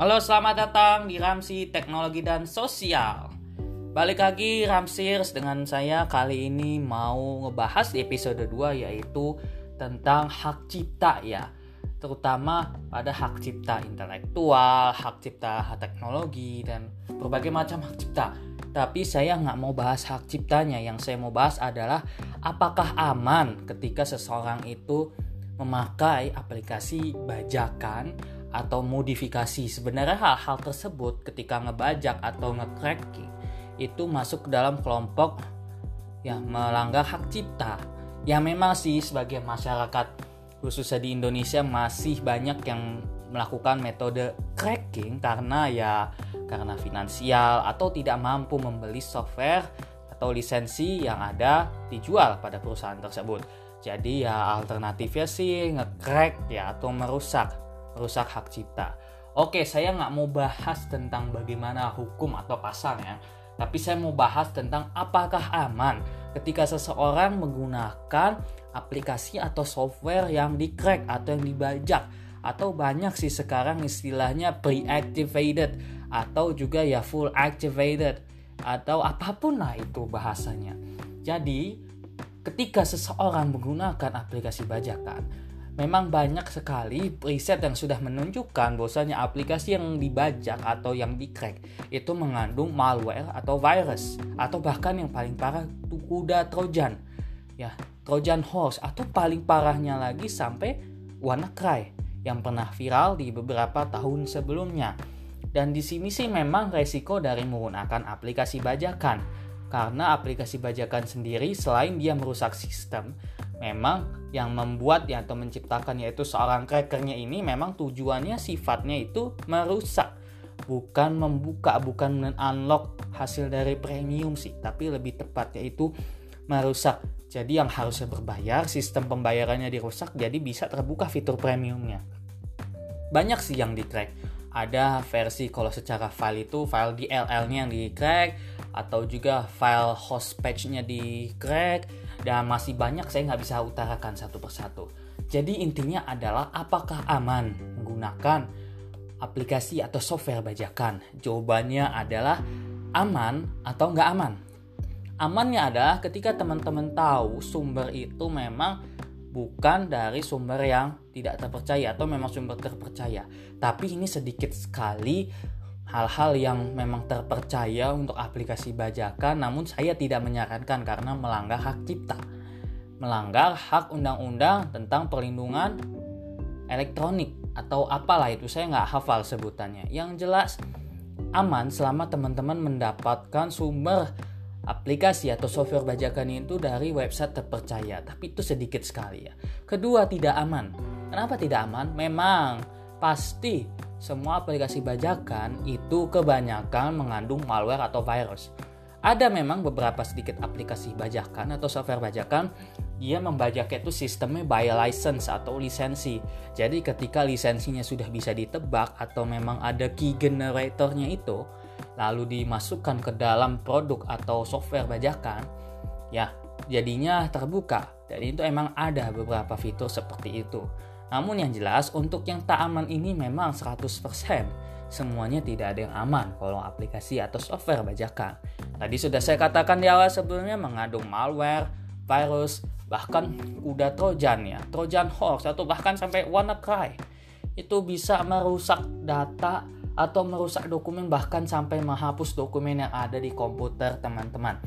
Halo, selamat datang di Ramsi Teknologi dan Sosial. Balik lagi Ramsirs dengan saya kali ini mau ngebahas di episode 2 yaitu tentang hak cipta ya. Terutama pada hak cipta intelektual, hak cipta hak teknologi, dan berbagai macam hak cipta. Tapi saya nggak mau bahas hak ciptanya, yang saya mau bahas adalah apakah aman ketika seseorang itu memakai aplikasi bajakan atau modifikasi. Sebenarnya hal-hal tersebut ketika ngebajak atau ngecracking itu masuk ke dalam kelompok yang melanggar hak cipta. Ya memang sih sebagai masyarakat khususnya di Indonesia masih banyak yang melakukan metode cracking karena ya karena finansial atau tidak mampu membeli software atau lisensi yang ada dijual pada perusahaan tersebut. Jadi ya alternatifnya sih ngecrack ya atau merusak, merusak hak cipta. Oke, saya nggak mau bahas tentang bagaimana hukum atau pasalnya, tapi saya mau bahas tentang apakah aman ketika seseorang menggunakan aplikasi atau software yang di-crack atau yang dibajak atau banyak sih sekarang istilahnya pre-activated atau juga ya full activated atau apa pun lah itu bahasanya. Jadi ketika seseorang menggunakan aplikasi bajakan, memang banyak sekali riset yang sudah menunjukkan bahwasanya aplikasi yang dibajak atau yang di-crack itu mengandung malware atau virus atau bahkan yang paling parah kuda trojan. Ya, trojan horse atau paling parahnya lagi sampai WannaCry yang pernah viral di beberapa tahun sebelumnya. Dan di sini sih memang resiko dari menggunakan aplikasi bajakan karena aplikasi bajakan sendiri selain dia merusak sistem, memang yang membuat ya atau menciptakan yaitu seorang crackernya ini memang tujuannya sifatnya itu merusak, bukan membuka, bukan unlock hasil dari premium sih, tapi lebih tepat yaitu merusak. Jadi yang harusnya berbayar, sistem pembayarannya dirusak, jadi bisa terbuka fitur premiumnya. Banyak sih yang di crack. Ada versi kalau secara file itu file DLL-nya yang di crack, atau juga file host page-nya di crack dan masih banyak saya nggak bisa utarakan satu persatu. Jadi intinya adalah apakah aman menggunakan aplikasi atau software bajakan? Jawabannya adalah aman atau nggak aman. Amannya adalah ketika teman-teman tahu sumber itu memang bukan dari sumber yang tidak terpercaya atau memang sumber terpercaya. Tapi ini sedikit sekali hal-hal yang memang terpercaya untuk aplikasi bajakan namun saya tidak menyarankan karena melanggar hak cipta. Melanggar hak undang-undang tentang perlindungan elektronik atau apalah itu saya nggak hafal sebutannya. Yang jelas aman selama teman-teman mendapatkan sumber aplikasi atau software bajakan itu dari website terpercaya. Tapi itu sedikit sekali ya. Kedua tidak aman. Kenapa tidak aman? Memang pasti semua aplikasi bajakan itu kebanyakan mengandung malware atau virus. Ada memang beberapa sedikit aplikasi bajakan atau software bajakan dia membajaknya itu sistemnya by license atau lisensi. Jadi ketika lisensinya sudah bisa ditebak atau memang ada key generatornya itu lalu dimasukkan ke dalam produk atau software bajakan, ya jadinya terbuka. Dan itu emang ada beberapa fitur seperti itu. Namun yang jelas untuk yang tak aman ini memang 100% semuanya tidak ada yang aman kalau aplikasi atau software bajakan. Tadi sudah saya katakan di awal sebelumnya mengandung malware, virus, bahkan kuda trojan ya, trojan horse atau bahkan sampai WannaCry. Itu bisa merusak data atau merusak dokumen bahkan sampai menghapus dokumen yang ada di komputer teman-teman.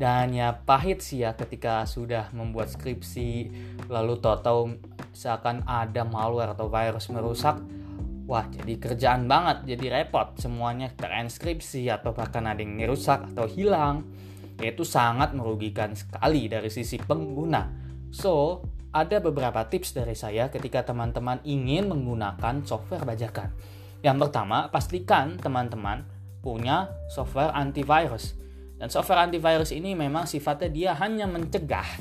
Dan ya pahit sih ya ketika sudah membuat skripsi lalu tahu-tahu seakan ada malware atau virus merusak wah jadi kerjaan banget jadi repot. Semuanya terinskripsi atau bahkan ada yang merusak atau hilang. Itu sangat merugikan sekali dari sisi pengguna. So ada beberapa tips dari saya ketika teman-teman ingin menggunakan software bajakan. Yang pertama pastikan teman-teman punya software antivirus. Dan software antivirus ini memang sifatnya dia hanya mencegah,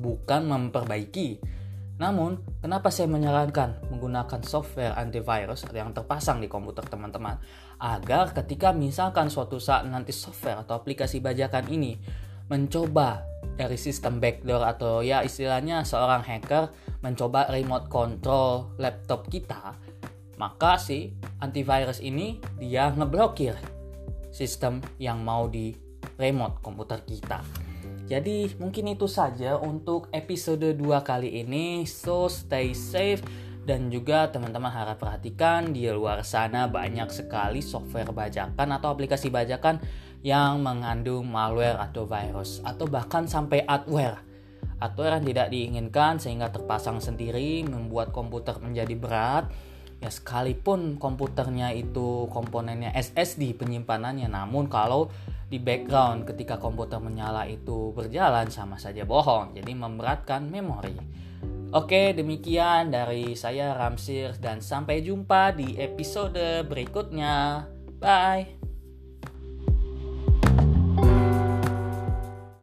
bukan memperbaiki. Namun, kenapa saya menyarankan menggunakan software antivirus yang terpasang di komputer teman-teman? Agar ketika misalkan suatu saat nanti software atau aplikasi bajakan ini mencoba dari sistem backdoor atau ya istilahnya seorang hacker mencoba remote control laptop kita, maka si antivirus ini dia ngeblokir sistem yang mau di remote komputer kita. Jadi mungkin itu saja untuk episode 2 kali ini. So stay safe dan juga teman-teman harap perhatikan di luar sana banyak sekali software bajakan atau aplikasi bajakan yang mengandung malware atau virus atau bahkan sampai adware. Adware yang tidak diinginkan sehingga terpasang sendiri membuat komputer menjadi berat. Ya sekalipun komputernya itu komponennya SSD penyimpanannya namun kalau di background ketika komputer menyala itu berjalan sama saja bohong jadi memberatkan memori. Oke, demikian dari saya Ramsir dan sampai jumpa di episode berikutnya. Bye.